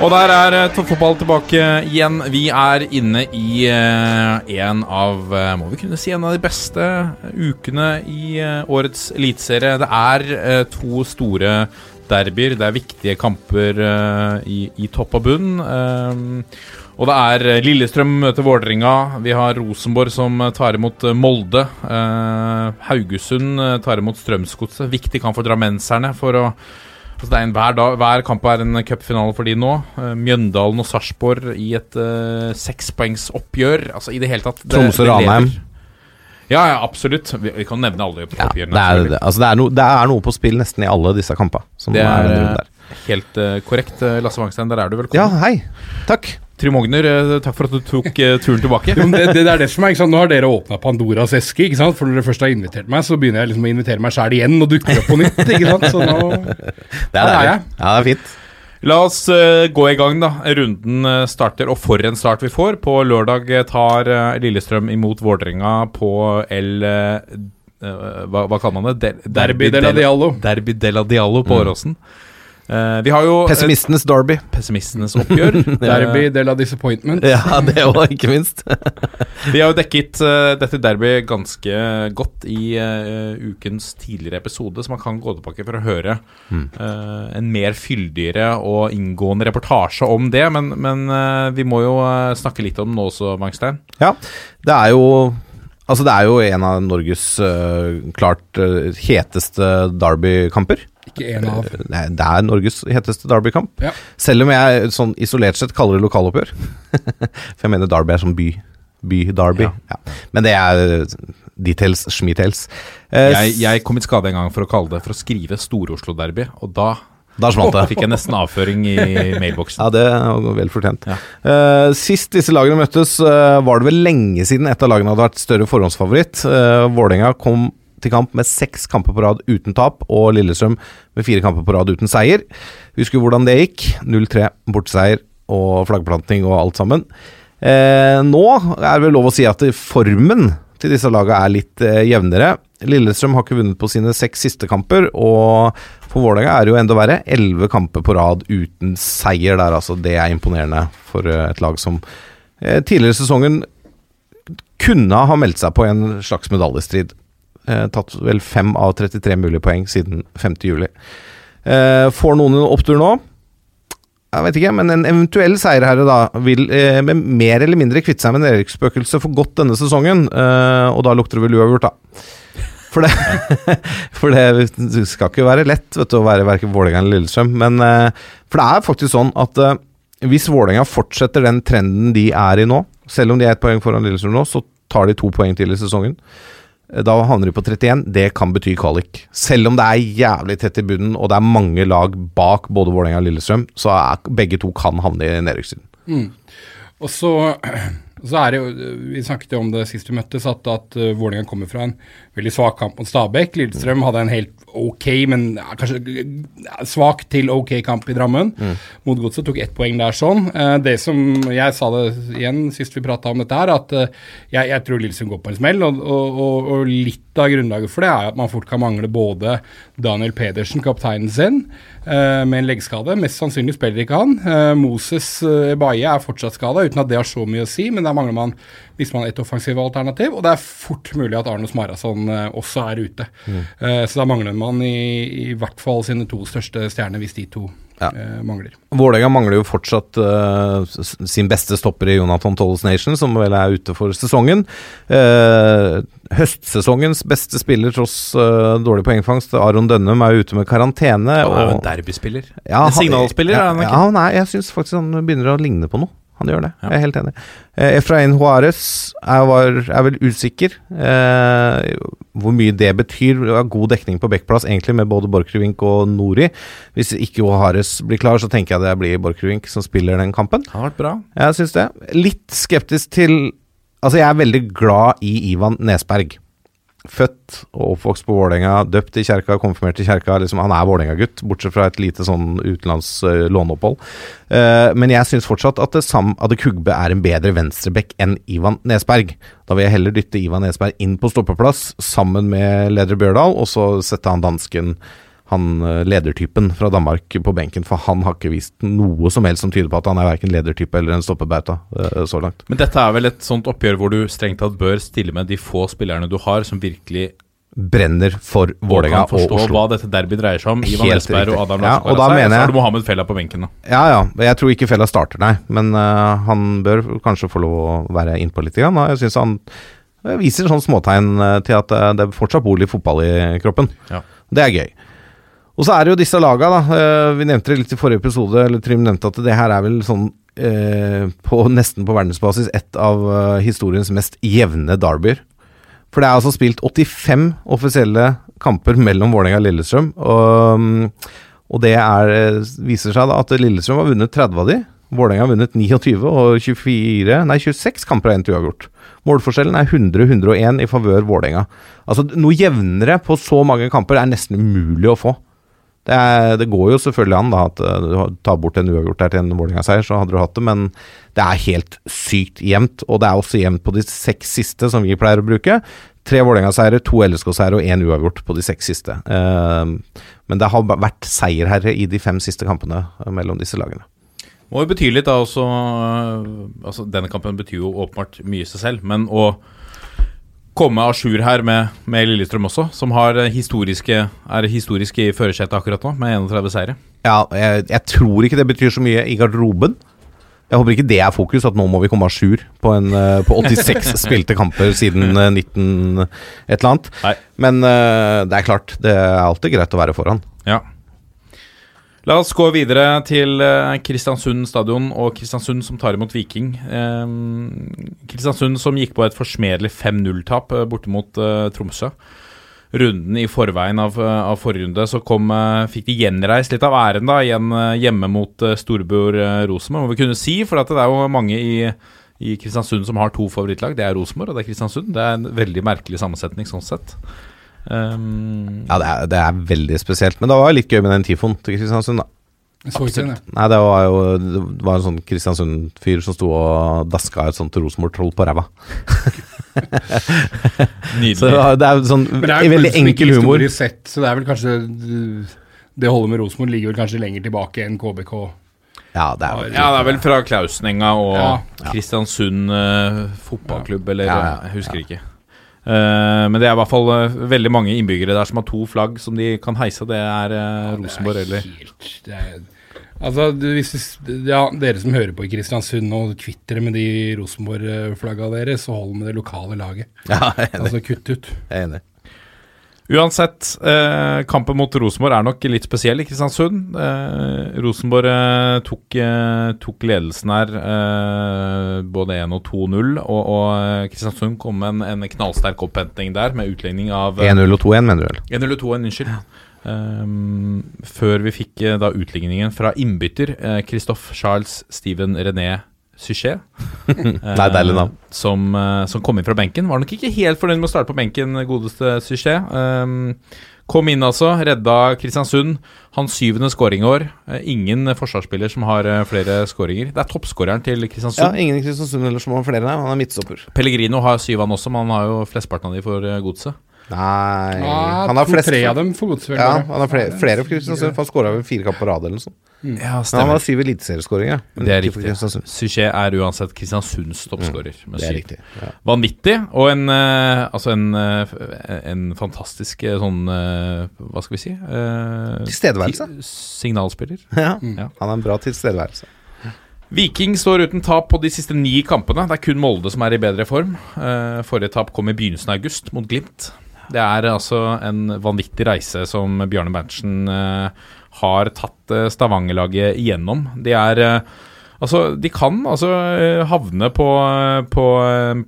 Og der er eh, toppfotball tilbake igjen. Vi er inne i eh, en av eh, Må vi kunne si en av de beste ukene i årets eliteserie. Det er to store derbyer. Det er viktige kamper i, i topp og bunn. Og det er Lillestrøm møter Vålerenga. Vi har Rosenborg som tar imot Molde. Haugesund tar imot Strømsgodset. Viktig kamp for drammenserne for å Altså det er en, hver, dag, hver kamp er en cupfinale for de nå. Eh, Mjøndalen og Sarpsborg i et uh, sekspoengsoppgjør. Altså i det hele tatt det- Tromsø, det Ranheim. Ja, ja, absolutt. Vi, vi kan nevne alle Ja, oppgjørene. det, er, det, altså det, er no, det er noe på spill nesten i alle disse kampene. Det er, er. Helt uh, korrekt. Eh, Lasse Wangstein, der er du velkommen. Ja, hei. Takk. Trym Ogner, eh, takk for at du tok eh, turen tilbake. Jo, det, det, det er det som er, ikke sant? Nå har dere åpna Pandoras eske, ikke sant? for når dere først har invitert meg, så begynner jeg liksom å invitere meg sjæl igjen og dukker opp på nytt. ikke sant? Så nå Det Her er jeg. Ja, det er fint. La oss uh, gå i gang, da. Runden uh, starter, og for en start vi får. På lørdag tar uh, Lillestrøm imot Vålerenga på L... hva, hva kaller man det? Der, Derby de la Diallo. Derby de la Diallo på Åråsen. Eh, vi har jo Pessimistenes derby. pessimistenes oppgjør. Derby del av disappointment. Ja, det òg, ikke minst. Vi har jo dekket uh, dette derby ganske godt i uh, ukens tidligere episode, så man kan gå tilbake for å høre eh, en mer fyldigere og inngående reportasje om det. Men, men vi må jo snakke litt om det nå også, Mangstein. Ja, det er jo Altså, det er jo en av Norges klart heteste derbykamper. Ikke én av. Det er, det er Norges heteste derbykamp. Ja. Selv om jeg sånn isolert sett kaller det lokaloppgjør. For jeg mener derby er som by. By-derby. Ja. Men det er øh, details, schmietails. Eh, Jeg, jeg kom i skade en gang for å kalle det for å skrive Stor-Oslo-derby, og da da smalt det. fikk jeg nesten avføring i mailboksen. Ja, det var vel fortjent. Ja. Uh, sist disse lagene møttes, uh, var det vel lenge siden et av lagene hadde vært større forhåndsfavoritt. Uh, Vålerenga kom til kamp med seks kamper på rad uten tap, og Lillestrøm med fire kamper på rad uten seier. Husker hvordan det gikk. 0-3 borteseier og flaggplanting og alt sammen. Eh, nå er det vel lov å si at formen til disse lagene er litt eh, jevnere. Lillestrøm har ikke vunnet på sine seks siste kamper, og for Vålerenga er det jo enda verre. Elleve kamper på rad uten seier der, altså. Det er imponerende for eh, et lag som eh, tidligere sesongen kunne ha meldt seg på en slags medaljestrid. Eh, tatt vel 5 av 33 mulige poeng siden 5. juli. Eh, får noen en opptur nå? Jeg vet ikke, men en eventuell seierherre da vil eh, med mer eller mindre kvitte seg med nedrykksspøkelset for godt denne sesongen, eh, og da lukter det vel uavgjort, da. For det, for det skal ikke være lett vet du, å være verken Vålerenga eller Lillestrøm. Men eh, For det er faktisk sånn at eh, hvis Vålerenga fortsetter den trenden de er i nå, selv om de er ett poeng foran Lillestrøm nå, så tar de to poeng til i sesongen. Da havner de på 31. Det kan bety kvalik. Selv om det er jævlig tett i bunnen, og det er mange lag bak både Vålerenga og Lillestrøm, så er begge to kan havne i nedrykkssiden. Og så, så er det jo Vi snakket jo om det sist vi møttes, at, at uh, Vålerenga kommer fra en veldig svak kamp mot Stabæk. Lillestrøm hadde en helt ok, men kanskje svak til ok kamp i Drammen. Mot Godset tok ett poeng der sånn. Eh, det som Jeg sa det igjen sist vi prata om dette her, at eh, jeg, jeg tror Lillestrøm går på en smell. Og, og, og litt av grunnlaget for det er at man fort kan mangle både Daniel Pedersen, kapteinen sin, eh, med en leggskade. Mest sannsynlig spiller ikke han. Eh, Moses eh, Baye er fortsatt skada, uten at det har så mye å si, men der mangler man hvis man har et offensivt alternativ. Og det er fort mulig at Arnos Smarason eh, også er ute. Mm. så da mangler man i, i hvert fall sine to største stjerner, hvis de to Ja. eh, mangler. Vålerenga mangler jo fortsatt eh, sin beste stopper i Jonathan Tolles Nation, som vel er ute for sesongen. Eh, høstsesongens beste spiller tross eh, dårlig poengfangst, Aron Dønnum, er ute med karantene. Han er jo og- derbyspiller. Ja, en signalspiller, ja, er han ikke? Ja, nei, jeg syns faktisk han begynner å ligne på noe. Han gjør det. Jeg er helt enig. Eh, Efrain Juarez er, var, er vel usikker. Eh, hvor mye det betyr. Det var god dekning på backplass, egentlig, med både Borchgrevink og Nori. Hvis ikke Juarez blir klar, så tenker jeg det blir Borchgrevink som spiller den kampen. Det har vært bra. Jeg syns det. Litt skeptisk til Altså, jeg er veldig glad i Ivan Nesberg. Født og oppvokst på Vålerenga, døpt i kjerka, konfirmert i kjerka. Liksom, han er Vålerenga-gutt, bortsett fra et lite sånn utenlands uh, låneopphold. Uh, men jeg syns fortsatt at det Sam Adekugbe er en bedre venstreback enn Ivan Nesberg. Da vil jeg heller dytte Ivan Nesberg inn på stoppeplass sammen med Leder Bjørdal, og så sette han dansken han eh, ledertypen fra Danmark på benken, for han har ikke vist noe som helst som tyder på at han er verken ledertype eller en stoppebauta eh, så langt. Men dette er vel et sånt oppgjør hvor du strengt tatt bør stille med de få spillerne du har, som virkelig Brenner for Vålerenga kan og forstå Oslo. hva dette derby dreier seg om. Ivan Helt Esberg og Adam Ja, og da mener mener så har du Mohammed Fella på benken. da Ja ja, jeg tror ikke Fella starter, nei. Men uh, han bør kanskje få lov å være innpå litt. Grann, jeg synes han viser sånn småtegn til at det er fortsatt bor litt fotball i kroppen. Ja. Det er gøy. Og så er det jo disse laga, da. Eh, Vi nevnte det litt i forrige episode, eller Trym nevnte at det her er vel sånn eh, på, nesten på verdensbasis et av eh, historiens mest jevne derbyer. For det er altså spilt 85 offisielle kamper mellom Vålerenga og Lillestrøm. Og, mm, og det er, viser seg da at Lillestrøm har vunnet 30 av de. Vålerenga har vunnet 29, og 24, nei 26 kamper har endt uavgjort. Målforskjellen er 100-101 i favør Vålerenga. Altså noe jevnere på så mange kamper er nesten umulig å få. Det, er, det går jo selvfølgelig an da at eh, du tar bort en uavgjort der til en Vålerenga-seier, så hadde du hatt det, men det er helt sykt jevnt. Og det er også jevnt på de seks siste, som vi pleier å bruke. Tre Vålerenga-seiere, to LSK-seiere og én uavgjort på de seks siste. Eh, men det har vært seierherre i de fem siste kampene eh, mellom disse lagene. Må jo bety litt da også øh, Altså Denne kampen betyr jo åpenbart mye i seg selv, men å komme à jour her med, med Lillestrøm også, som har eh, historiske, er historiske i førersetet akkurat nå, med 31 seire. Ja, jeg, jeg tror ikke det betyr så mye i garderoben. Jeg håper ikke det er fokus, at nå må vi komme à jour på, en, eh, på 86 spilte kamper siden eh, 19 et eller annet. Nei. Men eh, det er klart, det er alltid greit å være foran. Ja. La oss gå videre til eh, Kristiansund stadion og Kristiansund som tar imot Viking. Eh, Kristiansund som gikk på et forsmedelig 5-0-tap eh, borte mot eh, Tromsø. Runden i forveien av, av forrige runde så kom, fikk de gjenreist litt av æren da, igjen hjemme mot storebror eh, Rosenborg, må vi kunne si. For det er jo mange i, i Kristiansund som har to favorittlag. Det er Rosenborg og det er Kristiansund. Det er en veldig merkelig sammensetning sånn sett. Um, Ja, det er, det er veldig spesielt. Men det var litt gøy med den tifoen til Kristiansund, da. Den. Nei, det var jo Det var en sånn Kristiansund-fyr som sto og daska et sånt Rosenborg-troll på ræva. nydelig. Så det var- det er sånn Men det er veldig enkel humor. Sett, så det er vel kanskje Det holdet med Rosenborg ligger vel kanskje lenger tilbake enn KBK. Ja, det er vel Ja, det er vel fra Klausenenga og Ja. Kristiansund uh, fotballklubb, eller Ja, ja, jeg husker ikke. Eh, men det er i hvert fall eh, veldig mange innbyggere der som har to flagg som de kan heise. Det er eh, Rosenborg er eller det er, Altså, hvis, ja, Dere som hører på i Kristiansund og kvitt dere med de Rosenborg-flagga deres, så hold med det lokale laget. Ja, jeg er enig. Altså kutt ut. Jeg er enig. Uansett, eh, kampen mot Rosenborg er nok litt spesiell i Kristiansund. Eh, Rosenborg eh, tok, eh, tok ledelsen her eh, både 1 og 2-0, og, og eh, Kristiansund kom med en, en knallsterk opphenting der, med utligning av eh, 1-0 og 2-1, mener du vel? 1 eller 2, unnskyld. Ehm, før vi fikk da utligningen fra innbytter Christophe Charles Steven René Suchet. Nei, deilig navn. Som, eh, som kom inn fra benken. Var nok ikke helt fornøyd med å starte på benken, godeste Suchet. Um, kom inn altså, redda Kristiansund. Hans syvende skåring i år. Eh, ingen forsvarsspiller som har eh, flere skåringer. Det er toppskåreren til Kristiansund. Ja, ingen i Kristiansund eller som har flere, nei. Han er midtstopper. Pellegrino har syv, han også, men han har jo flesteparten av de for eh, godset. Nei Ja, Han har flest to-tre av dem for godsvel. Ja, han har flere, flere for Kristiansund, han skåra vel fire kamper på rad eller noe sånt. Ja, Men han har syv eliteserieskåringer. Det er riktig. Suchet er uansett Kristiansunds toppskårer. Mm, Det er riktig. Ja. Vanvittig, og en, eh, altså en, eh, en fantastisk eh, sånn Hva skal vi si? Eh, Tilstedeværelse. Signalspiller. Ja. Ja. Han er en bra tilstedeværelse. Viking står uten tap på de siste ni kampene. Det er kun Molde som er i bedre form. Eh, forrige tap kom i begynnelsen av august, mot Glimt. Det er altså en vanvittig reise som Bjarne Berntsen eh, har tatt eh, Stavanger-laget igjennom. De er eh, Altså, De kan altså havne på, på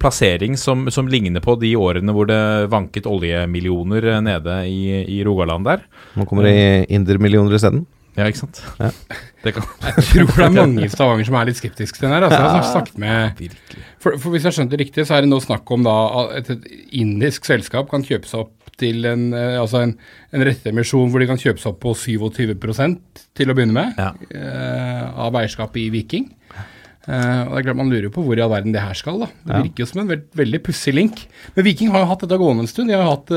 plassering som, som ligner på de årene hvor det vanket oljemillioner nede i, i Rogaland der. Nå kommer det indermillioner isteden. Ja, ikke sant? Ja. Jeg tror det er mange i Stavanger som er litt skeptiske til den her. Altså, jeg har snakket med for, for Hvis jeg skjønte det riktig, så er det nå snakk om da at et indisk selskap kan kjøpe seg opp til en, eh, altså en, en rettemisjon hvor de kan kjøpe seg opp på 27% til å begynne med, Ja. eh, av eierskapet i Viking. Eh, og det er klart Man lurer jo på hvor i all verden det her skal. da. Det Ja. virker jo som en veld, veldig pussig link. Men Viking har jo hatt dette gående en stund. De har jo hatt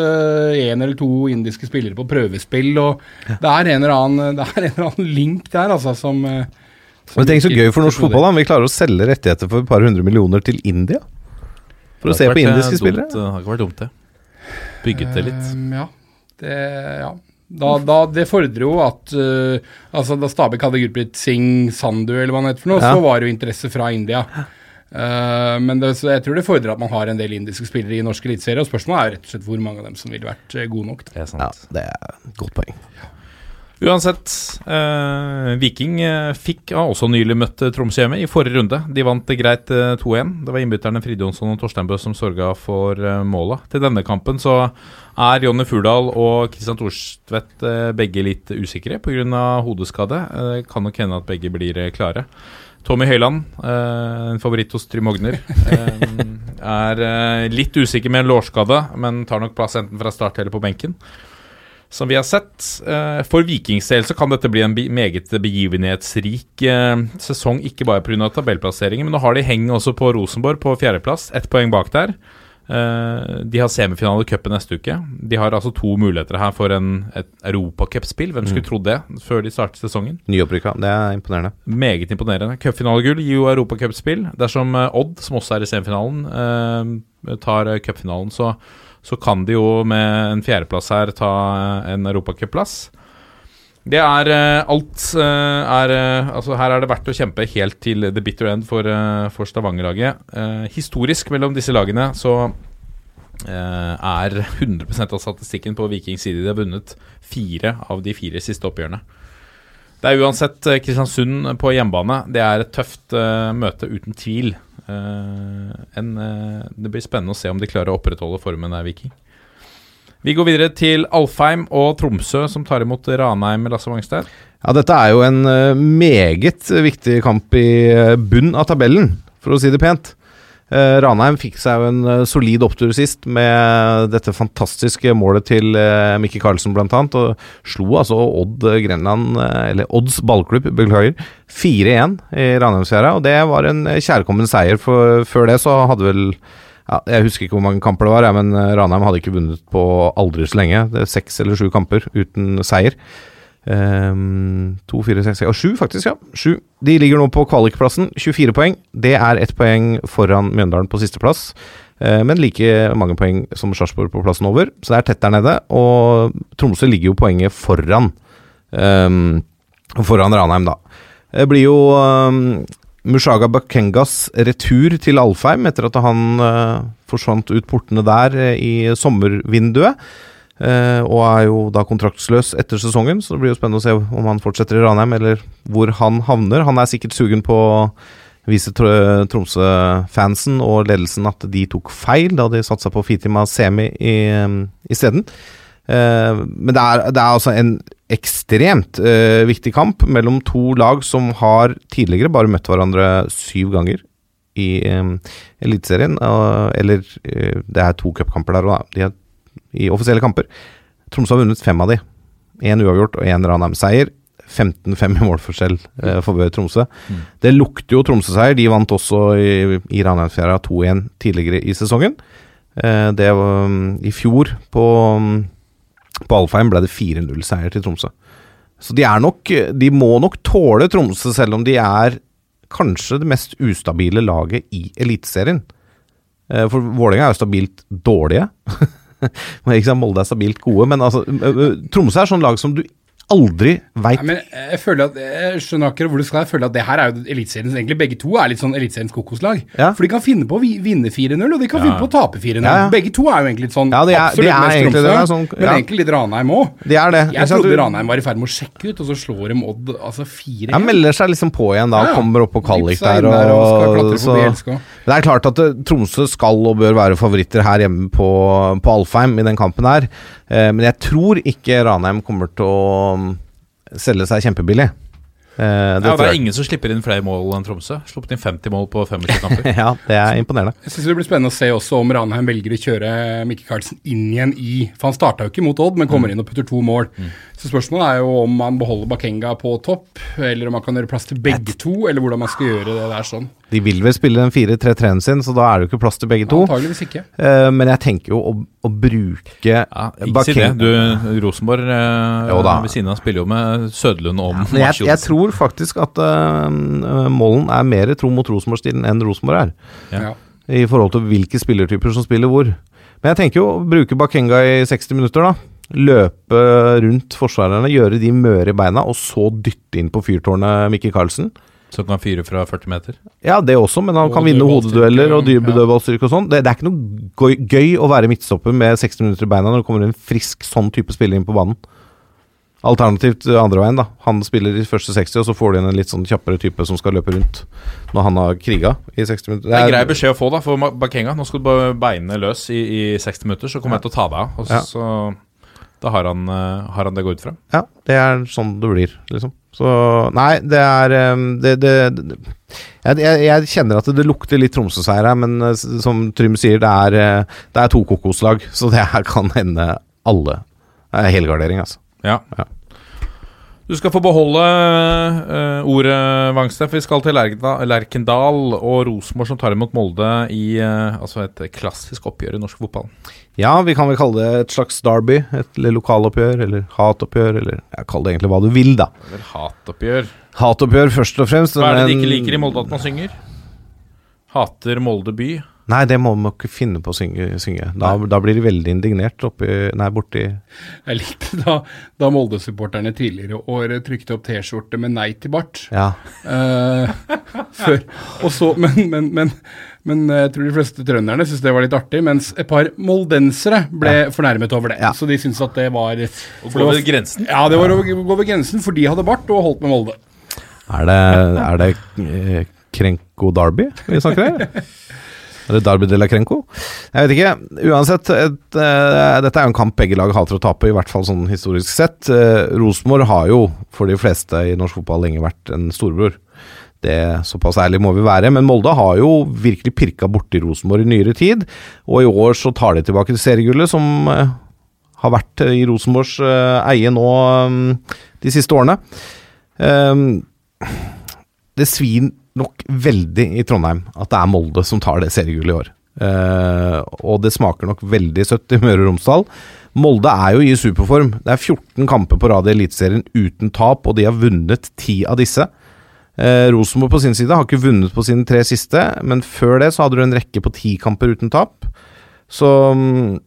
én eller to indiske spillere på prøvespill. og Det er en eller annen, det er en eller annen link der, altså, som, uh, som Men tenk så gøy for norsk fotball, da. Vi klarer å selge rettigheter for et par hundre millioner til India. For å se på indiske spillere. Det har ikke vært dumt, det. Bygget det litt. Ehm, ja. Det, ja. Da, da, det fordrer jo at uh, altså Da Stabæk hadde gruppet Singh Sandu, eller hva han heter for noe, Ja. så var det jo interesse fra India. Uh, men det, så jeg tror det fordrer at man har en del indiske spillere i norsk eliteserie. Og spørsmålet er rett og slett hvor mange av dem som ville vært eh, gode nok. Da. Det er sant. Ja, det er et godt poeng. Uansett, eh, Viking eh, fikk ja, også nylig møtt eh, Tromsø hjemme i forrige runde. De vant greit eh, 2-1. Det var innbytterne Fridjonsson og Torsteinbø som sørga for eh, måla. Til denne kampen så er Jonny Furdal og Kristian Thorstvedt eh, begge litt usikre pga. hodeskade. Eh, kan nok hende at begge blir klare. Tommy Høiland, en favoritt hos Trym Ogner, er litt usikker med en lårskade, men tar nok plass enten fra start eller på benken som vi har sett. Eh, For Vikings del så kan dette bli en meget begivenhetsrik eh, sesong, ikke bare pga. tabellplasseringen, men nå har de heng også på Rosenborg på fjerdeplass, ett poeng bak der. Eh, de har semifinale i cupen neste uke. De har altså to muligheter her for en, et europacupspill. Hvem skulle trodd det før de startet sesongen? Nyopprykka. Det er imponerende. Meget imponerende. Cupfinalegull gir jo europacupspill. Dersom Odd, som også er i semifinalen, tar cupfinalen, så, så kan de jo med en fjerdeplass her ta eh, en europacupplass. Det er eh, alt eh, er Altså, her er det verdt å kjempe helt til the bitter end for, for Stavanger-laget. Eh, historisk mellom disse lagene så eh, er 100 av statistikken på Vikings side. De har vunnet fire av de fire siste oppgjørene. Det er uansett Kristiansund på hjemmebane. Det er et tøft eh, møte, uten tvil. Eh, en, eh, det blir spennende å se om de klarer å opprettholde formen der, Viking. Vi går videre til Alfheim og Tromsø, som tar imot Ranheim Lasse Wangstein. Ja, dette er jo en eh, meget viktig kamp i bunn av tabellen, for å si det pent. Eh, Ranheim fikk seg jo en eh, solid opptur sist med dette fantastiske målet til uh, Mikke Karlsen bl.a. Og slo altså Odd Grenland, eh, eller Odds ballklubb, beklager, 4-1 i Ranheimsfjæra. Og det var en eh, kjærkommen seier, for før det så hadde vel ja, Jeg husker ikke hvor mange kamper det var, ja, men eh, Ranheim hadde ikke vunnet på aldri så lenge. Det er Seks eller sju kamper uten seier. Ehm, to, fire, seks, og sju, faktisk. ja Sju. De ligger nå på kvalikplassen, 24 poeng. Det er ett poeng foran Mjøndalen på sisteplass, uh, men like mange poeng som Sarpsborg på plassen over. Så det er tett der nede. Og Tromsø ligger jo poenget foran Um, Foran Ranheim, da. Det blir jo um, Mushaga Bakengas retur til Alfheim etter at han uh, forsvant ut portene der eh, i sommervinduet. Eh, og er jo da kontraktsløs etter sesongen, så det blir jo spennende å se om han fortsetter i Ranheim, eller hvor han havner. Han er sikkert sugen på å vise Tromsø-fansen og ledelsen at de tok feil da de satsa på Fitima Semi isteden. Uh, men det er, det er altså en ekstremt eh, viktig kamp mellom to lag som har tidligere bare møtt hverandre syv ganger i um, Eliteserien. eller eh, det er to cupkamper der òg, da. De er i offisielle kamper. Tromsø har vunnet fem av de. Én uavgjort og én Ranheim-seier. 15-5 i målforskjell eh, for Tromsø. Det lukter jo Tromsø-seier. De vant også i, i Ranheimsfjæra 2-1 tidligere i sesongen. Eh, det var um, i fjor, på, um, på Alfheim, ble det 4-0-seier til Tromsø. Så de er nok De må nok tåle Tromsø, selv om de er kanskje det mest ustabile laget i Eliteserien. Eh, For Vålerenga er jo stabilt dårlige. Ikke sant, Molde er stabilt gode, men altså Tromsø er sånn lag som du aldri veit men jeg føler at Jeg skjønner akkurat hvor du skal. Jeg føler at det her er jo Eliteseriens Egentlig begge to er litt sånn Eliteseriens kokoslag. Ja. For de kan finne på å vinne 4-0, og de kan finne på å tape 4-0. Ja, ja. Begge to er jo egentlig litt sånn Ja, de er- absolutt mest egentlig det, Tromsø, det er sånn- men egentlig litt Ranheim òg. Det er det. Jeg trodde Du- Ranheim var i ferd med å sjekke ut, og så slår de Odd altså 4-1. Ja, melder seg liksom på igjen da, Ja, ja. kommer opp på kvalik der. og skal Og, så, forbi det er klart at eh, Tromsø skal og bør være favoritter her hjemme på, på Alfheim i den kampen her. Eh, men jeg tror ikke Ranheim kommer til å mm, selge seg kjempebillig. Eh, det Ja, det er ingen som slipper inn flere mål enn Tromsø. Sluppet inn 50 mål på 25 kamper. Ja, det er imponerende. Jeg synes det blir spennende å se også om Ranheim velger å kjøre Mikke Karlsen inn igjen i For han starta jo ikke mot Odd, men Mm. kommer inn og putter to mål. Så spørsmålet er jo om man beholder Bakenga på topp, eller om man kan gjøre plass til begge to, eller hvordan man skal gjøre det der sånn. De vil vel spille den 4-3-3-en sin, så da er det jo ikke plass til begge to. Antageligvis ikke. Uh, men jeg tenker jo å, å bruke Ja, ikke si det. Du, Rosenborg uh, Jo ved siden av spiller jo med Sødlund om ja, jeg, jeg tror faktisk at uh, Mollen er mer tro mot Rosenborg-stilen enn Rosenborg er. Ja. I forhold til hvilke spillertyper som spiller hvor. Men jeg tenker jo å bruke Bakenga i 60 minutter, da. Løpe rundt forsvarerne, gjøre de møre i beina, og så dytte inn på fyrtårnet Mikke Karlsen. Som kan fyre fra 40 meter. Ja, det også, men han Og kan vinne hodedueller og ja. dødballstyrke og sånn. Det, det er ikke noe gøy, gøy å være midtstopper med 60 minutter i beina når det kommer en frisk sånn type spiller inn på banen. Alternativt eh, andre veien, da. Han spiller i første 60, og så får du igjen en litt sånn kjappere type som skal løpe rundt når han har kriga i 60 minutter. Det er grei beskjed å få da for Bakenga. Nå skal du bare beine løs i, i 60 minutter, så kommer jeg til å ta deg av. Og Ja. Da har han, eh, har han det gå ut fra. Ja, det er sånn det blir, liksom. Så Nei, det er um, Det, det, det jeg, jeg, kjenner at det lukter litt Tromsø-seier her, men eh, som Trym sier, det er, eh, det er to kokoslag, så det her kan hende alle. Det er helgardering, altså. Ja. Ja. Du skal få beholde uh, ordet, Wangsteff. Vi skal til Lerkendal og Rosenborg som tar imot Molde i uh, altså et klassisk oppgjør i norsk fotball. Ja, vi kan vel kalle det et slags derby, et lokaloppgjør, eller hatoppgjør, eller ja, Kall det egentlig hva du vil, da. Eller hatoppgjør. Hatoppgjør først og fremst. Hva er det de ikke liker i Molde at man synger? Hater Molde by. Nei, det må man ikke finne på å synge. synge. Da, da blir de veldig indignert oppi Nei, borti Jeg likte da, da Molde-supporterne tidligere i år trykte opp T-skjorte med 'nei til bart'. Ja. Uh, før. Og så, men, men, men, men jeg tror de fleste trønderne syntes det var litt artig, mens et par moldensere ble fornærmet over det. Ja. Så de syntes at det var Å gå over grensen. Ja, det var å gå over grensen, for de hadde bart og holdt med Molde. Er det, er det eh, Krenko Derby vi snakker her? Eller Derby de la Krenko? Jeg vet ikke. Uansett, et, uh, dette er jo en kamp begge lag hater å tape, i hvert fall sånn historisk sett. Uh, Rosenborg har jo for de fleste i norsk fotball lenge vært en storebror. Det Såpass ærlig må vi være. Men Molde har jo virkelig pirka borti Rosenborg i nyere tid. Og i år så tar de tilbake til seriegullet, som uh, har vært i Rosenborgs eie nå um, de siste årene. Um, det svir nok veldig i Trondheim at det er Molde som tar det seriegullet i år. Uh, og det smaker nok veldig søtt i Møre og Romsdal. Molde er jo i superform. Det er 14 kamper på rad i Eliteserien uten tap, og de har vunnet 10 av disse. Uh, Rosenborg på sin side har ikke vunnet på sine tre siste, men før det så hadde du en rekke på ti kamper uten tap. Så mm,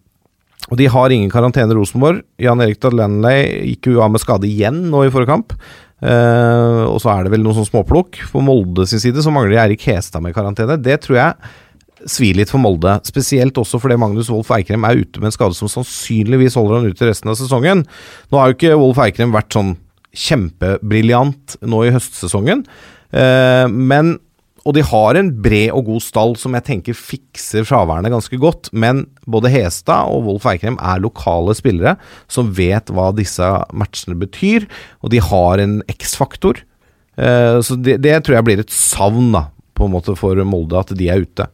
Og de har ingen karantene, Rosenborg. Jan Erik Dalenley gikk jo av med skade igjen nå i forrige. Eh, og så er det vel noe sånn småplukk. På Molde sin side så mangler Eirik Hestad med karantene. Det tror jeg svir litt for Molde. Spesielt også fordi Magnus Wolff Eikrem er ute med en skade som sannsynligvis holder han ute resten av sesongen. Nå har jo ikke Wolff Eikrem vært sånn kjempebriljant nå i høstsesongen, uh, men og de har en bred og god stall som jeg tenker fikser fraværende ganske godt. Men både Hestad og Wolf Eikrem er lokale spillere som vet hva disse matchene betyr, og de har en X-faktor. Eh, så det, det tror jeg blir et savn da, på en måte for Molde, at de er ute.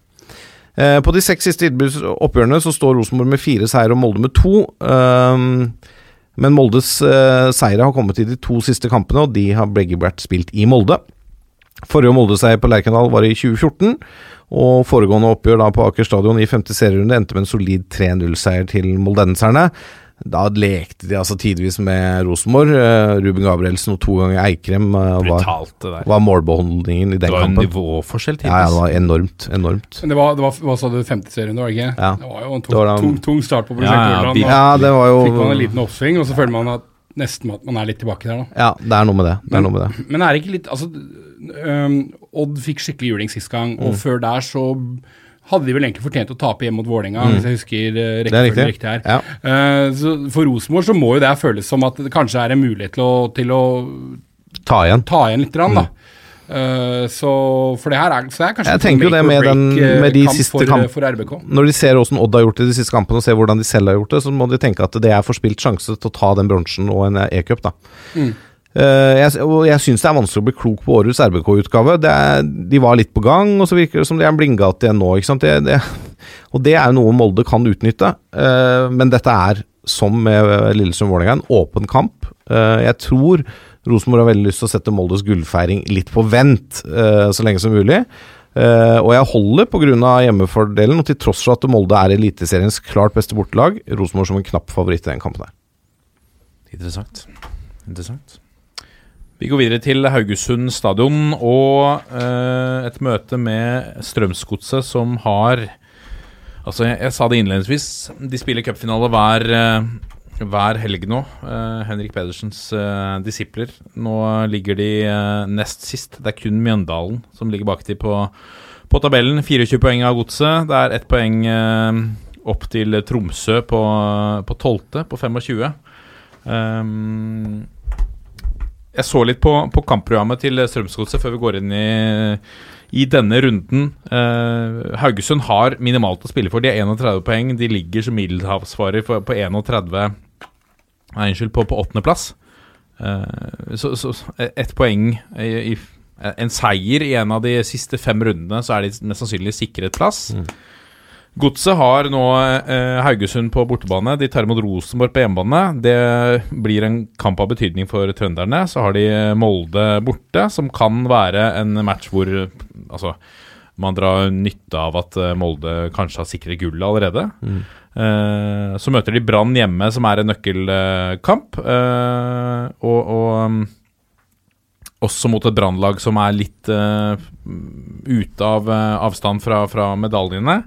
Eh, på de seks siste oppgjørene så står Rosenborg med fire seier og Molde med to. Um, men Moldes seire har kommet i de to siste kampene, og de har begge vært spilt i Molde. Forrige Molde-seier på Lerkendal var i 2014, og foregående oppgjør da på Aker stadion i femte serierunde endte med en solid 3-0-seier til moldenserne. Da lekte de altså tidvis med Rosenborg. Eh, Ruben Gabrielsen og to ganger Eikrem eh, var, det var målbeholdningen i Det den var en kampen. nivåforskjell Ja, ja, det var enormt. Enormt. Men det var, det var hva sa du, femte serien, var det ikke? Ja. Det var jo en tung, da- tung, tung start på prosjektet. Ja, Ja, det var jo Fikk man en liten oppsving, og så føler man at nesten at man er litt tilbake der, da. Ja, det er noe med det. Det er noe med det. Men er det ikke litt Altså, Odd fikk skikkelig juling sist gang, Mm. og før der så hadde de vel egentlig fortjent å tape hjemme mot Vålerenga, hvis jeg husker uh, Mm. Rekkefølgen riktig. riktig her. Ja. Uh, så for Rosenborg så må jo det føles som at det kanskje er en mulighet til å, til å Ta igjen. ta igjen litt, grann, da. Uh, så for det her er, så det er kanskje Mm. Jeg tenker jo det med den- eh, med de kamp siste for, kamp- for RBK. Når de ser hvordan Odd har gjort det i de siste kampene, og ser hvordan de selv har gjort det, så må de tenke at det er forspilt sjanse til å ta den bronsen og en e-cup, da. Mm. Eh, jeg, og jeg syns det er vanskelig å bli klok på årets RBK-utgave. De var litt på gang, og så virker det som de er blindgate igjen nå. Det, det, og det er jo noe Molde kan utnytte. Eh, men dette er, som med Lillestrøm-Vålerenga, en åpen kamp. Eh, jeg tror Rosenborg har veldig lyst til å sette Moldes gullfeiring litt på vent eh, så lenge som mulig. Uh, og jeg holder pga. hjemmefordelen, og til tross for at Molde er Eliteseriens klart beste bortelag, Rosenborg som en knapp favoritt i den kampen der. Interessant. Interessant. Vi går videre til Haugesund stadion og eh, et møte med Strømsgodset som har Altså, jeg, jeg sa det innledningsvis. De spiller cupfinale hver, eh, hver helg nå. Eh, Henrik Pedersens eh, disipler. Nå ligger de eh, nest sist. Det er kun Mjøndalen som ligger bak de på, på tabellen. 24 poeng av godset. Det er ett poeng eh, opp til Tromsø på, på 12., på 25. Um, jeg så litt på, på kampprogrammet til Strømsgodset før vi går inn i, i denne runden. Eh, Haugesund har minimalt å spille for. De har 31 poeng. De ligger som middelhavsfarer på, på 31 Nei, unnskyld, på, på åttendeplass. Uh, så, så ett poeng i, i En seier i en av de siste fem rundene, så er de mest sannsynlig sikret plass. Godset har nå eh, Haugesund på bortebane. De tar imot Rosenborg på hjemmebane. Det blir en kamp av betydning for trønderne. Så har de Molde borte, som kan være en match hvor altså, man drar nytte av at eh, Molde kanskje har sikret gullet allerede. Eh, så møter de Brann hjemme, som er en nøkkelkamp. Eh, og, og um, også mot et brannlag som er litt eh, ute av eh, avstand fra, fra medaljene.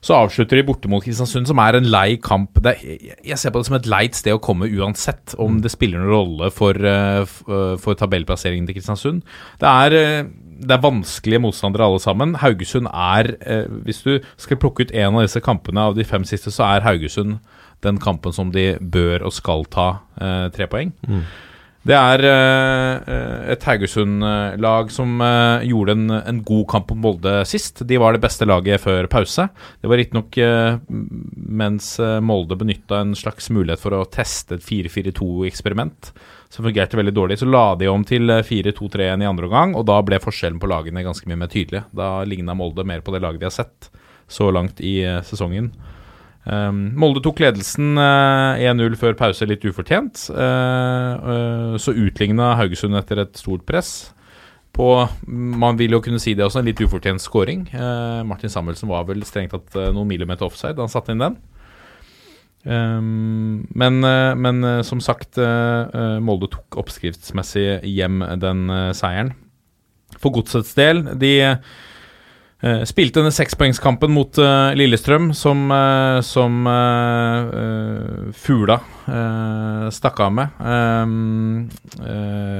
Så avslutter de borte mot Kristiansund, som er en lei kamp. Det er, jeg- ser på det som et leit sted å komme uansett, om det spiller noen rolle for, eh, eh, for tabellplasseringen til Kristiansund. Det er, eh, det er vanskelige motstandere alle sammen. Haugesund er Hvis du skal plukke ut en av disse kampene av de fem siste, så er Haugesund den kampen som de bør og skal ta tre poeng. Det er eh, et Haugesund-lag som eh, gjorde en, en god kamp mot Molde sist. De var det beste laget før pause. Det var riktignok uh, mens eh, Molde benytta en slags mulighet for å teste et 4-4-2-eksperiment, som fungerte veldig dårlig. Så la de om til eh, 4-2-3-1 i andre omgang, og da ble forskjellen på lagene ganske mye mer tydelig. Da ligna Molde mer på det laget de har sett så langt i eh, sesongen. Um, Molde tok ledelsen uh, 1-0 før pause, litt ufortjent. Uh, uh, så utligna Haugesund etter et stort press. På, man vil jo kunne si det også, en litt ufortjent scoring. Eh, Martin Samuelsen var vel strengt tatt eh, noen millimeter offside da han satte inn den. Um, men, eh, men eh, som sagt, eh, eh, Molde tok oppskriftsmessig hjem den eh, seieren. For godsets del, de Eh, spilte denne sekspoengskampen mot uh, Lillestrøm, som, uh, som Fugla uh, stakk av med.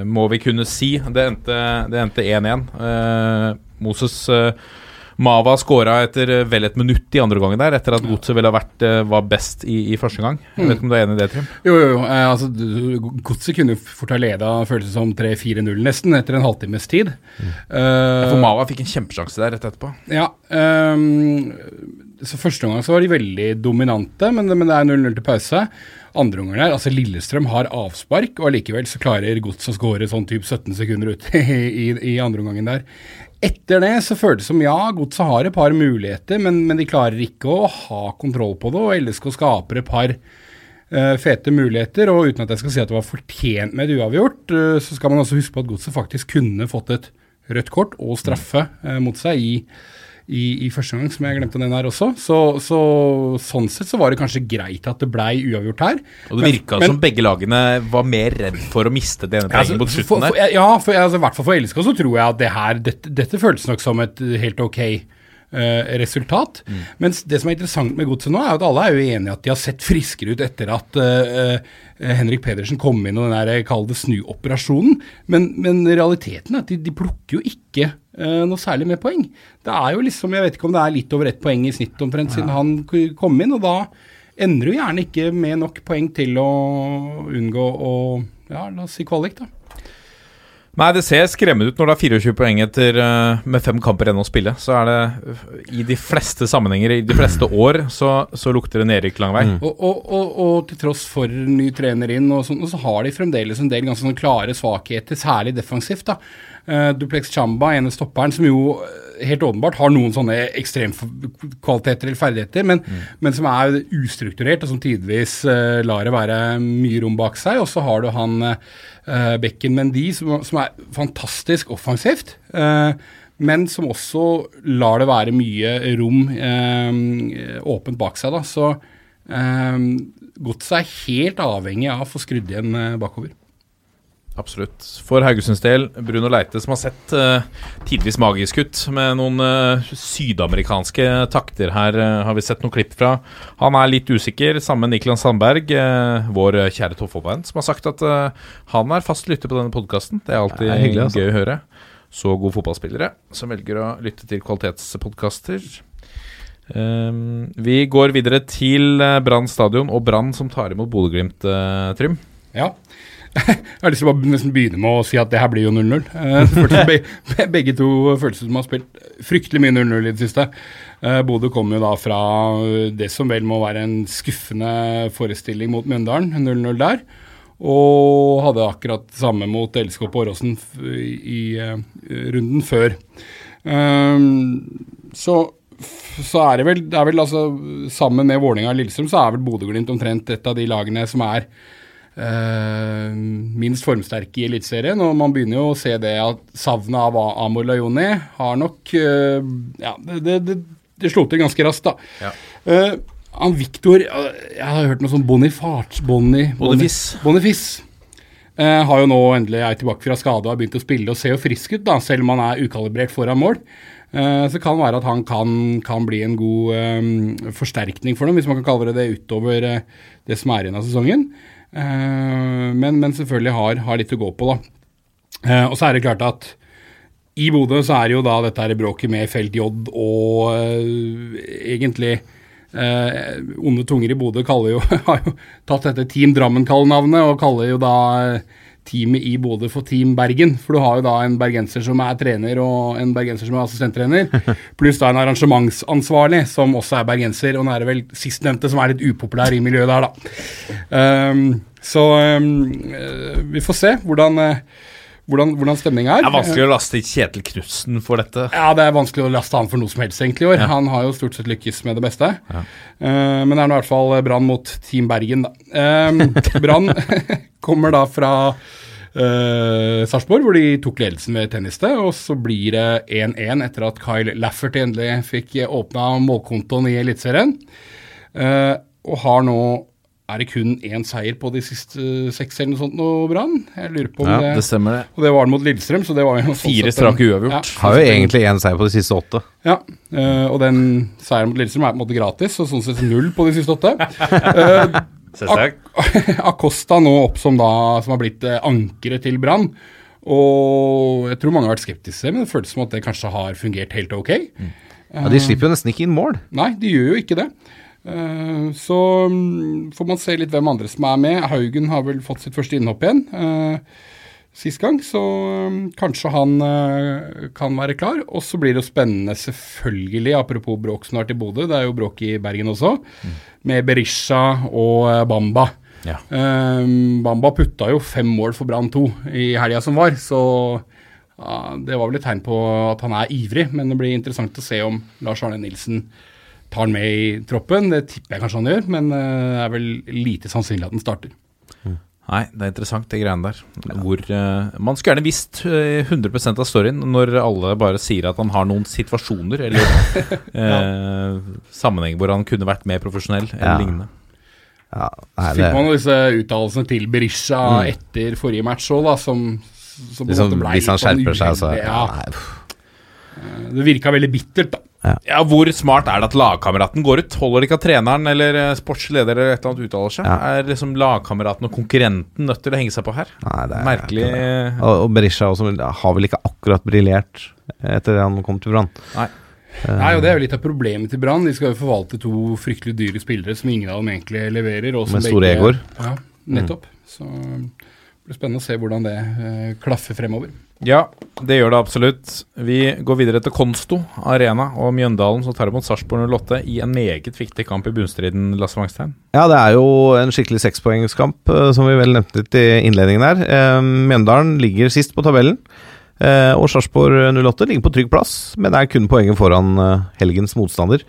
Må vi kunne si. Det endte det endte 1-1. Eh, Moses eh, Mava skåra etter eh, vel et minutt i andre gangen der, etter at Godset ville har vært, eh, var best i, i første gang. Jeg vet ikke om du er enig i det, Trym? Jo, jo, jo. Eh, altså, Godset kunne jo fort ha leda, føltes det som 3-4-0 nesten, etter en halvtimes tid. Eh, For Mava fikk en kjempesjanse der rett etterpå. Ja. ehm, så Første omgang så var de veldig dominante, men, men det er 0-0 til pause. Andre omgang der, altså Lillestrøm har avspark, og allikevel så klarer Gods å skåre sånn typ 17 sekunder ut i, i, i andre omgangen der. Etter det så føltes det som ja, Godset har et par muligheter, men, men de klarer ikke å ha kontroll på det, og LSK skaper et par uh, fete muligheter. Og uten at jeg skal si at det var fortjent med et uavgjort, uh, så skal man også huske på at Godset faktisk kunne fått et rødt kort og straffe uh, mot seg i, i, i første gang, som jeg glemte å nevne her også. Så, så sånn sett så var det kanskje greit at det blei uavgjort her. Og det virka men- som begge lagene var mer redd for å miste det ene poenget altså, mot slutten for, der. ja, for, altså, i hvert fall for LSK så tror jeg at det her, dette, dette føltes nok som et helt ok eh, resultat. Mens det som er interessant med Godset nå, er at alle er jo enige at de har sett friskere ut etter at uh, uh, Henrik Pedersen kom inn og den der, kall det snuoperasjonen. Men, men realiteten er at de, de plukker jo ikke noe særlig med poeng. Det er jo liksom, Jeg vet ikke om det er litt over ett poeng i snitt omtrent siden han kom inn, og da ender du gjerne ikke med nok poeng til å unngå å ja, la oss si kvalik, da. Nei, det ser skremmende ut når det er 24 poeng etter eh, med fem kamper igjen å spille. Så er det uh, i de fleste sammenhenger, i de fleste år, så, så lukter det nedrykk lang vei. Og, og, og, og til tross for ny trener inn, og sånn, så har de fremdeles en del ganske sånn klare svakheter, særlig defensivt. da. Eh, Duplex Chamba, ene stopperen, som jo eh, helt åpenbart har noen sånne ekstremkvaliteter eller ferdigheter, men, men som er ustrukturert, og som tidvis uh, lar det være mye rom bak seg. Og så har du han uh, Bekken Mendy, som, som er fantastisk offensivt. Uh, men som også lar det være mye rom åpent bak seg. Da. Så Godset er helt avhengig av å få skrudd igjen bakover. Absolutt. For Haugesunds del, Bruno Leite, som har sett uh, tidvis magisk ut med noen uh, sydamerikanske takter her, uh, har vi sett noen klipp fra. Han er litt usikker, sammen med Niklas Sandberg, uh, vår kjære toppfotballvenn, som har sagt at han er fast lytter på denne podkasten. Det er alltid Det er hyggelig, altså. gøy å høre. Så gode fotballspillere som velger å lytte til kvalitetspodkaster. Um, vi går videre til Brann stadion og Brann som tar imot Bodø-Glimt, Trym. Ja. Jeg har lyst til å nesten begynne med å si at det her blir jo 0-0. Eh, be, be, begge to føles som har spilt fryktelig mye 0-0 i det siste. Eh, Bodø kommer jo da fra det som vel må være en skuffende forestilling mot Mjøndalen, 0-0 der. Og hadde akkurat samme mot LSK på Åråsen i, eh, runden før. Så, så er det vel, det er vel altså, Sammen med Vålerenga og Lillestrøm så er vel Bodø-Glimt omtrent et av de lagene som er minst formsterke i Eliteserien. Og man begynner jo å se det at savnet av Amor Lajoni har nok eh, Ja, det, det, det, slo til ganske raskt, da. Ja. Uh, han Viktor eh, Jeg har hørt noe sånn Bonifart Boni, Boniface. Boniface. Uh, har jo nå endelig er tilbake fra skade og har begynt å spille og ser jo frisk ut, da, selv om han er ukalibrert foran mål. Eh, så kan det være at han kan, kan bli en god um, forsterkning for dem, hvis man kan kalle det det, utover eh, det som er igjen av sesongen. Eh, men, men selvfølgelig har, har litt å gå på, da. Eh, og så er det klart at i Bodø så er jo da dette her bråket med Felt J og eh, egentlig eh, Onde tunger i Bodø jo, har jo tatt dette Team Drammen-kallenavnet og kaller jo da eh, teamet i Bodø for Team Bergen. For du har jo da en bergenser som er trener og en bergenser som er assistenttrener, pluss da en arrangementsansvarlig som også er bergenser. Og nå er det vel sistnevnte som er litt upopulær i miljøet der, da. Um, så eh, vi får se hvordan, eh, hvordan, hvordan stemninga er. Det er vanskelig å laste Kjetil Knutsen for dette. Ja, det er vanskelig å laste han for noe som helst egentlig i år. Ja. Han har jo stort sett lykkes med det beste. Eh, men det er nå i hvert fall Brann mot Team Bergen, da. Uh, Brann kommer da fra uh, Sarpsborg, hvor de tok ledelsen ved tennistet. Og så blir det 1-1 etter at Kyle Lafferty endelig fikk åpna målkontoen i Eliteserien. Uh, og har nå er det kun én seier på de siste seks eller noe sånt nå, Brann? Jeg lurer på om Ja, det, Det stemmer, det. Og det var det mot Lillestrøm, så det var jo sånn Fire strake uavgjort. Ja, Har jo egentlig én seier på de siste åtte. ja, eh, og den seieren mot Lillestrøm er på en måte gratis, og sånn sett null på de siste åtte. Eh, Acosta nå opp som da, som har blitt eh, ankeret til Brann. Og jeg tror mange har vært skeptiske, men det føles som at det kanskje har fungert helt ok. Ja, De slipper jo nesten ikke inn mål. Nei, de gjør jo ikke det. Eh, så mm, får man se litt hvem andre som er med. Haugen har vel fått sitt første innhopp igjen uh, sist gang, så mm, kanskje han eh, kan være klar. Og så blir det jo spennende, selvfølgelig, apropos bråk snart i Bodø, det er jo bråk i Bergen også, med Berisha og eh, Bamba. Ja. Eh, Bamba putta jo fem mål for Brann 2 i helga som var, så ja, det var vel et tegn på at han er ivrig. Men det blir interessant å se om Lars Arne Nilsen tar han med i troppen. Det tipper jeg kanskje han gjør, men eh, det er vel lite sannsynlig at han starter. Nei, det er interessant, det greiene der. Hvor uh, Man skulle gjerne visst eh, 100% av storyen når alle bare sier at han har noen situasjoner eller ja. uh, sammenheng hvor han kunne vært mer profesjonell eller Ja. lignende. Ja, nei, Fikk man disse uttalelsene til Berisha Mm. etter forrige match òg, da, som, som liksom, hvis han sånn skjerper seg, så altså. ja, ja. nei. Eh, Det virka veldig bittert, da. Ja, Hvor smart er det at lagkameraten går ut? Holder det ikke at treneren eller sportsleder eller et eller annet uttaler seg? Ja. Er liksom lagkameraten og konkurrenten nødt til å henge seg på her? Nei, det er Merkelig det. Og, og Berisha også har vel ikke akkurat briljert etter det han kom til Brann. Nei. Nei, og Det er jo litt av problemet til Brann. De skal jo forvalte to fryktelig dyre spillere som ingen av dem egentlig leverer. Og som Med store egoer. Ja, nettopp. Så det blir spennende å se hvordan det uh, klaffer fremover. Ja, det gjør det absolutt. Vi går videre til Konsto Arena og Mjøndalen, som tar imot Sarpsborg 08 i en meget viktig kamp i bunnstriden, Lasse Wangstein. Ja, det er jo en skikkelig sekspoengskamp, eh, som vi vel nevnte litt i innledningen her. Eh, Mjøndalen ligger sist på tabellen. Eh, og Sarpsborg 08 ligger på trygg plass, men er kun poenget foran helgens motstander.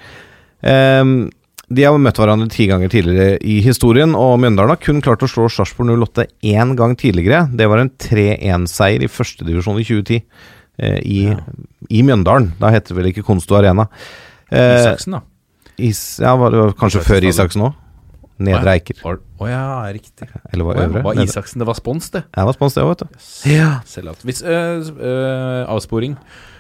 Eh, de har møtt hverandre ti ganger tidligere i historien, og Mjøndalen har kun klart å slå Sarpsborg 08 én gang tidligere. Det var en 3-1-seier i førstedivisjon i 2010, eh, i, i Mjøndalen. Da heter det vel ikke Konsto Arena. Eh, Isaksen, da. Is, ja, var det var kanskje Isaksen før. Isaksen òg? Nedre Eiker. Å ja, riktig. Eller var ja, øvre? var. Isaksen, det var spons, det. Jeg var spons, det òg, vet du. Ja. Hvis, øh, øh, avsporing.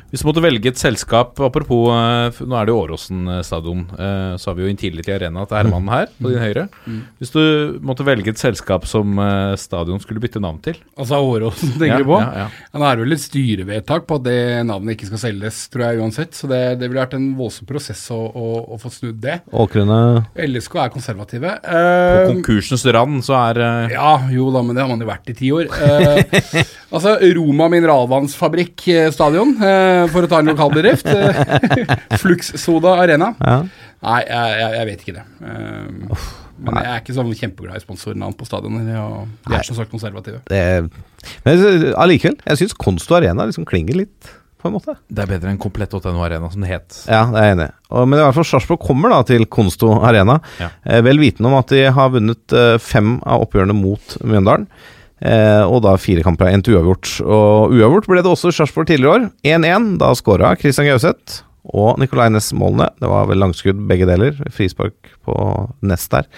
Hvis du måtte velge et selskap Apropos, øh, nå er det jo Åråsen øh, stadion. øh, så har vi jo Intility Arena til herremannen her, på din høyre. Hvis du måtte velge et selskap som stadion skulle bytte navn til Altså Åråsen, tenker Ja, du på? ja, ja. Nå er det vel et styrevedtak på at det navnet ikke skal selges, tror jeg uansett. Så det, det ville vært en voldsom prosess å, å, å få snudd det. Åkrene LSK er konservative. På Eh, konkursens rand så er ja, jo da, men det har man jo vært i ti år. Eh, altså, Roma mineralvannsfabrikk eh, stadion, eh, for å ta en lokal bedrift. Eh, Flux Soda Arena. Ja. Nei, jeg, jeg, vet ikke det. Eh, men jeg er ikke sånn kjempeglad i sponsornavn på stadioner. De er som sagt konservative. det, Men eh, allikevel, jeg syns Konsto Arena liksom klinger litt, på en måte. Det er bedre enn Komplett.no Arena, som det het. Ja, det er jeg enig i. Og- Men i hvert fall Sarpsborg kommer da til Konsto Arena, Ja. eh, vel vitende om at de har vunnet eh, fem av oppgjørene mot Mjøndalen. Eh, og da fire kamper har endt uavgjort. Og uavgjort ble det også i Sarpsborg tidligere år. 1-1. Da skåra Christian Gauseth og Nicolay Næss målene. Det var vel langskudd begge deler. Frispark på Næss der.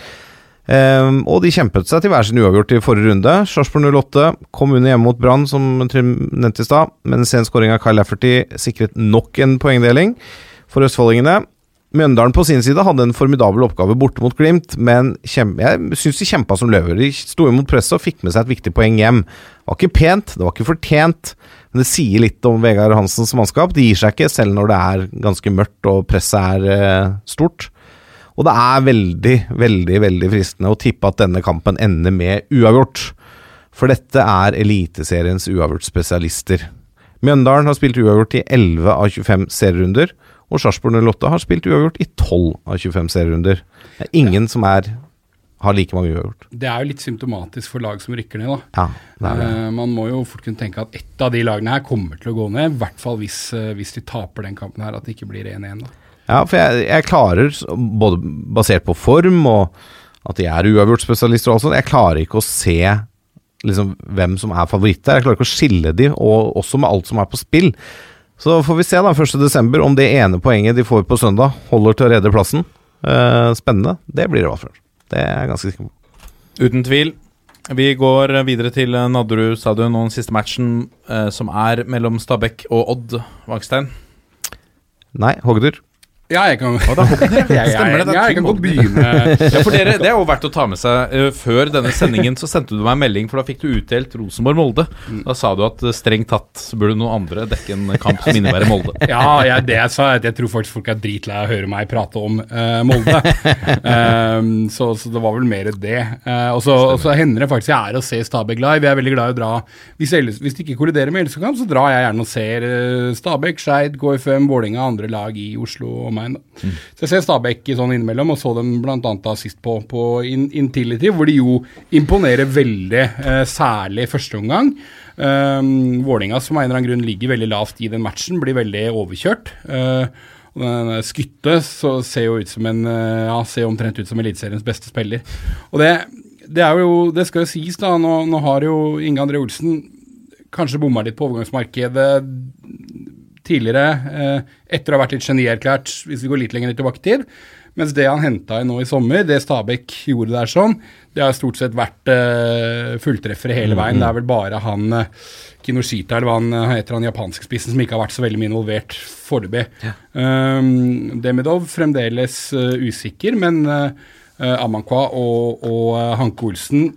Eh, og de kjempet seg til hver sin uavgjort i forrige runde. Sarpsborg 08 kom under hjemme mot Brann, som Trym nevnte i stad, men sen skåring av Kyle Lafferty sikret nok en poengdeling for østfoldingene. Mjøndalen på sin side hadde en formidabel oppgave borte mot Glimt, men jeg syns de kjempa som løver. De sto imot presset og fikk med seg et viktig poeng hjem. Det var ikke pent, det var ikke fortjent, men det sier litt om Vegard Hansens mannskap. De gir seg ikke, selv når det er ganske mørkt og presset er eh, stort. Og det er veldig, veldig veldig fristende å tippe at denne kampen ender med uavgjort. For dette er Eliteseriens uavgjort-spesialister. Mjøndalen har spilt uavgjort i 11 av 25 serierunder, og Sarpsborg 08 har spilt uavgjort i 12 av 25 serierunder. Det er ingen som er, har like mange uavgjort. Det er jo litt symptomatisk for lag som rykker ned, da. Ja, det det. Uh, man må jo fort kunne tenke at ett av de lagene her kommer til å gå ned. I hvert fall hvis, uh, hvis de taper den kampen her, at det ikke blir 1-1. da. Ja, for jeg, jeg klarer, både basert på form og at de er uavgjort-spesialister og alt sånt, jeg klarer ikke å se liksom, hvem som er favoritter. Jeg klarer ikke å skille de, og også med alt som er på spill. Så får vi se da 1.12. om det ene poenget de får på søndag, holder til å redde plassen. Eh, spennende. Det blir det i hvert fall. Det er jeg ganske sikker på. Uten tvil. Vi går videre til Nadderud stadion og den siste matchen, eh, som er mellom Stabæk og Odd Vangstein. Nei, Hogdur. Ja, jeg kan, Å, er jeg, jeg, Stemmer det, det er ja, jeg kan godt begynne. Ja, for dere, Det er jo verdt å ta med seg. Eh, Før denne sendingen så sendte du meg en melding, for da fikk du utdelt Rosenborg-Molde. Da sa du at eh, strengt tatt burde noen andre dekke en kamp som innebærer Molde. Ja, jeg, det jeg sa, er at jeg tror faktisk folk er dritlei av å høre meg prate om uh, Molde. Um, så, så det var vel mer det. Uh, og så og så hender det faktisk jeg er å se Stabæk live. Jeg er veldig glad i å dra Hvis, ellers, hvis det ikke kolliderer med LSK-kamp, så drar jeg gjerne og ser uh, Stabæk, Skeid, KFM, Vålerenga andre lag i Oslo og meg. Da. Så jeg ser Stabæk sånn innimellom, og så dem bl.a. sist på, på In Intility, hvor de jo imponerer veldig, eh, særlig første omgang. Um, Vålinga, som av en eller annen grunn ligger veldig lavt i den matchen, blir veldig overkjørt. Uh, Skytte så ser jo ut som en eh, Ja, ser omtrent ut som Eliteseriens beste spiller. Og det, det er jo Det skal jo sies, da. Nå, nå har jo Inge André Olsen kanskje bomma litt på overgangsmarkedet tidligere, eh, etter å ha vært litt genierklært, hvis vi går litt lenger tilbake i tid. Mens det han henta inn nå i sommer, det Stabæk gjorde der sånn, det har stort sett vært uh, fulltreffere hele veien. Det er vel bare han uh, Kinoshita, eller hva han heter, han japanske spissen, som ikke har vært så veldig mye involvert foreløpig. Um, Demidov fremdeles uh, usikker, men uh, Amankwa og, og Hanke Olsen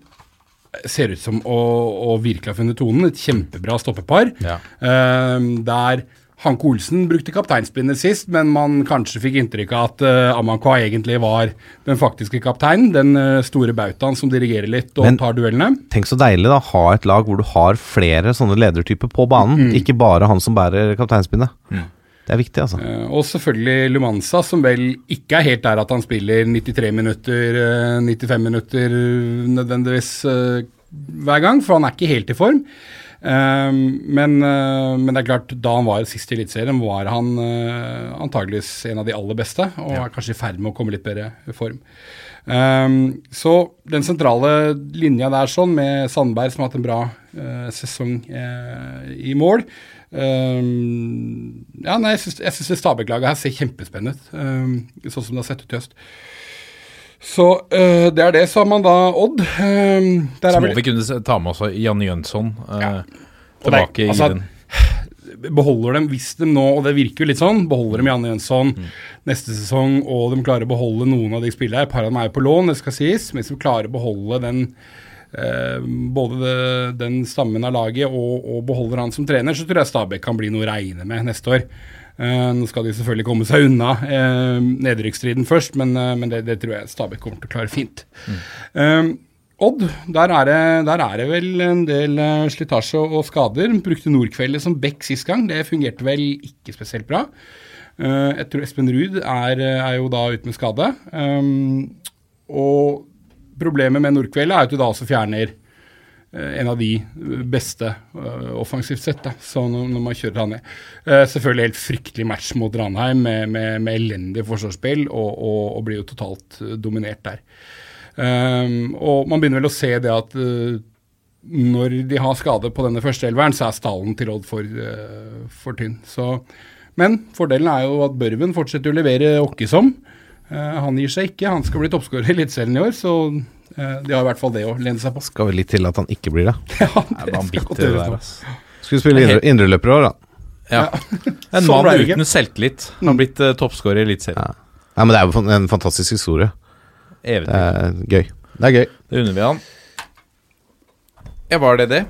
ser ut som å, å virkelig ha funnet tonen. Et kjempebra stoppepar. Ja. Um, der Hanke Olsen brukte kapteinspinnet sist, men man kanskje fikk inntrykk av at uh, Amankwa egentlig var den faktiske kapteinen. Den uh, store bautaen som dirigerer litt og Men- tar duellene. Tenk så deilig da, ha et lag hvor du har flere sånne ledertyper på banen. Mm. Ikke bare han som bærer kapteinspinnet. Det er viktig, altså. Eh, og selvfølgelig Lumanza, som vel ikke er helt der at han spiller 93 minutter, eh, 95 minutter eh, nødvendigvis eh, hver gang, for han er ikke helt i form. Eh, men, eh, men det er klart, da han var sist i Eliteserien, var han uh, antageligvis en av de aller beste, og er kanskje i ferd med å komme litt bedre i form. Um, så den sentrale linja der sånn, med Sandberg som har hatt en bra uh, sesong uh, i mål, Um, ja, nei, jeg syns det Stabæk-laget her ser kjempespennende ut, um, sånn som det har sett ut i høst. Så uh, det er det. sa man da Odd. Uh, der Så må vel vi kunne ta med oss Janne Jønsson eh, Ja. tilbake er- altså, i den. Beholder dem, hvis de nå, og det virker jo litt sånn, beholder dem Janne Jønsson Mm. neste sesong, og de klarer å beholde noen av de spillerne Et par av dem er jo på lån, det skal sies, men hvis de klarer å beholde den Uh, både det, den stammen av laget og, og beholder han som trener, så tror jeg Stabæk kan bli noe å regne med neste år. Eh, nå skal de selvfølgelig komme seg unna uh, nedrykksstriden først, men, eh, men det, det tror jeg Stabæk kommer til å klare fint. Eh, Odd, der er, det, der er det vel en del slitasje og, skader. Brukte Nordkveldet som bekk sist gang, det fungerte vel ikke spesielt bra. Eh, jeg tror Espen Ruud er, er jo da ute med skade. Og problemet med Nordkveldet er at du da også fjerner en av de beste eh, offensivt sett, da, så når, man kjører han ned. Eh, selvfølgelig helt fryktelig match mot Ranheim med, med, med elendig forsvarsspill, og, og, og blir jo totalt eh, dominert der. Um, og man begynner vel å se det at uh, når de har skade på denne første elveren, så er stallen til Odd for, uh, for tynn. Så, men fordelen er jo at Børven fortsetter å levere åkkesom. Uh, han gir seg ikke. Han skal bli toppskårer i Eliteserien i år, så eh, de har i hvert fall det å lene seg på. Skal vel litt til at han ikke blir det. Ja, Det er skal godt gjøres. Skulle spille indre, indreløper òg, da. Ja. En Sånn mann uten selvtillit har blitt uh, toppskårer i Eliteserien. Ja. Nei, men det er jo en fantastisk historie. Det er gøy. Det er gøy. Det unner vi han. Ja, var det det?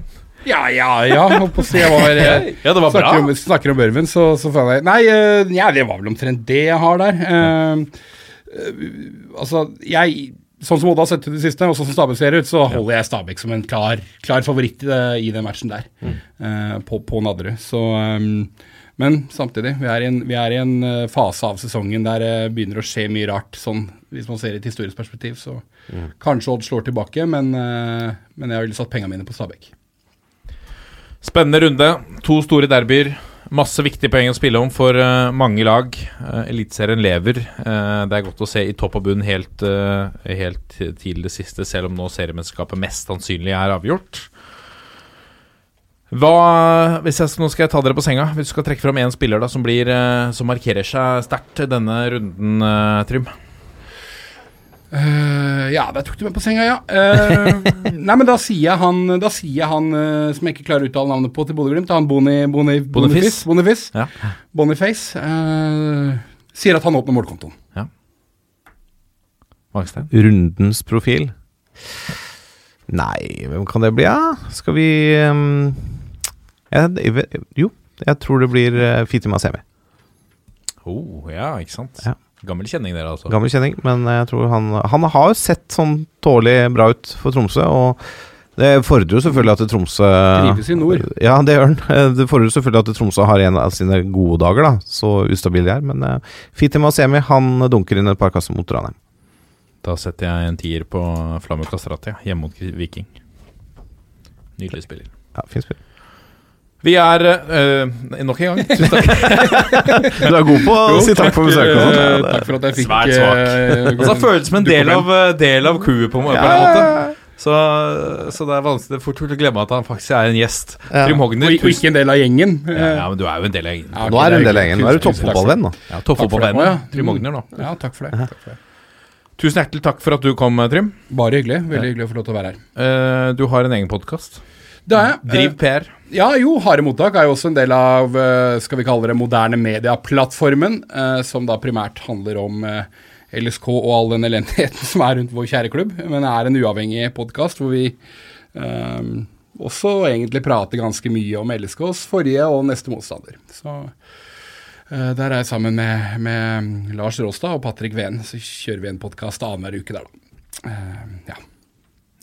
Ja, ja, ja. Holdt på å si jeg var eh, Ja, det var bra. snakker, om, snakker om Børven, så, så får jeg Nei, eh, ja, det var vel omtrent det jeg har der. Uh, uh, altså, jeg Sånn som Odd har sett ut i det siste, og sånn som Stabæk ser ut, så holder jeg Stabæk som en klar, klar favoritt eh, i den matchen der, eh, på, på Nadderud. Så um, Men samtidig, vi er i en, vi er i en eh, fase av sesongen der det begynner å skje mye rart, sånn hvis man ser i et historisk perspektiv. Så kanskje Odd slår tilbake, men, men jeg ville satt pengene mine på Stabæk. Spennende runde. To store derbyer. Masse viktige poeng å spille om for eh, mange lag. Uh, Eliteserien lever. Eh, det er godt å se i topp og bunn helt, helt til det siste, selv om nå seriemesterskapet mest sannsynlig er avgjort. Hva, hvis jeg, nå skal jeg ta dere på senga. Hvis du skal trekke fram én spiller da, som, blir, som markerer seg sterkt denne runden, Trym. Eh, ja, der tok du meg på senga, ja. Uh, nei, men da sier jeg han, da sier han uh, som jeg ikke klarer å uttale navnet på til Bodø-Glimt, han Boni, Boni, Boniface. Boniface. Ja. Boniface eh, sier at han åpner målkontoen. Ja. Magstein. Rundens profil? Nei, hvem kan det bli, da? Skal vi um, jeg, jeg, Jo, jeg tror det blir uh, Fitima Semi. Oh, ja, ikke sant. Ja. Gammel kjenning, dere, altså. Gammel kjenning, men jeg tror han Han har jo sett sånn tålelig bra ut for Tromsø, og det fordrer jo selvfølgelig at Tromsø Trives i nord. Ja, det gjør han. Eh, Det fordrer selvfølgelig at Tromsø har en av sine gode dager, da. Så ustabil de er. Men uh, Fitima Semi, han dunker inn et par kasser mot Ranheim. Da setter jeg en tier på Flamme Kastrati, hjemme mot Viking. Nydelig spiller. Ja, fin spill. Vi er uh, Nok en gang, tusen takk. Du er god på å si takk for besøket Ja, takk for at jeg fikk Svært svak. Uh, Altså, føles som en del av, del av crewet, på, på Ja, en måte. ja, ja. Så, så det er vanskelig fort gjort å glemme at han faktisk er en gjest. Ja. Trym Hogner. Og, ikke en del av gjengen. ja, ja, men du er jo en del av gjengen. Ja, Nå er du en del av gjengen. Nå er du det. toppfotballvenn, nå. Ja, Toppfotballvenn. Det. da. Trym Hogner, nå. Ja, takk for det. Takk for det. Tusen hjertelig takk for at du kom, Trym. Bare hyggelig. Veldig hyggelig å få lov til å være her. Eh, du har en egen podkast. Det jeg. Driv PR. Ja, jo, Harde mottak er jo også en del av eh, skal vi kalle det moderne media-plattformen, eh, som da primært handler om eh, LSK og all den elendigheten som er rundt vår kjære klubb. Men det er en uavhengig podkast hvor vi eh, også egentlig prater ganske mye om LSKs forrige og neste motstander. Så uh, der er jeg sammen med, med Lars Råstad og Patrick Ven, så kjører vi en podkast annenhver uke der, da. Uh, ja.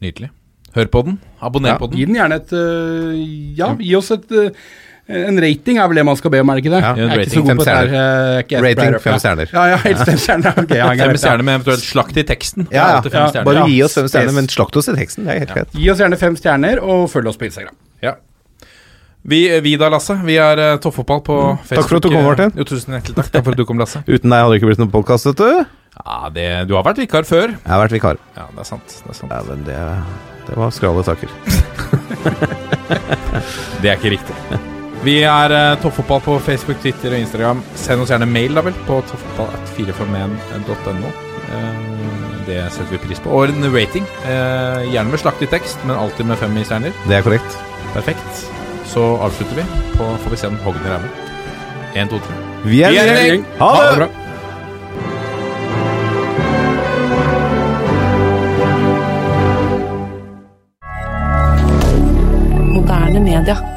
Nydelig. Hør på den. Abonner på den. Gi den. gjerne et uh, Ja, gi oss et uh, En rating er vel det man skal be om, er det ikke det? Ja, jeg er ikke så god på det dette her. ikke Rating fem stjerner. Ja, ja, helst fem stjerner. Okay, ja, Fem ja. stjerner med eventuelt slakt i teksten. Ja, ja. Fem Ja. Bare gi oss fem stjerner, men slakt oss i teksten. Det er helt greit. Gi oss gjerne fem stjerner, og følg oss på Instagram. Ja. Vi, vi da, Lasse. Vi er uh, Toppfotball på Facebook. Mm. Takk for at du kom, Martin. Jo, tusen hjertelig takk. Takk for at du kom, Lasse. Uten deg hadde det ikke blitt noen podkast, vet du. Ja, det, du har vært vikar før. Jeg har vært vikar. Ja, det er sant. Det er, sant. Ja, men det, det var skrale saker. Det er ikke riktig. Vi er uh, Toppfotball på Facebook, Twitter og Instagram. Send oss gjerne mail da vel på toppfotball.451.no. Uh, det setter vi pris på. Og en rating. Uh, gjerne med slaktig tekst, men alltid med fem stjerner. Det er korrekt. Perfekt. Så avslutter vi. På, får vi se om Hogner er med. Én, to, tre. Vi er i en en gjeng. Ha Ha Ha det! det bra. Moderne media.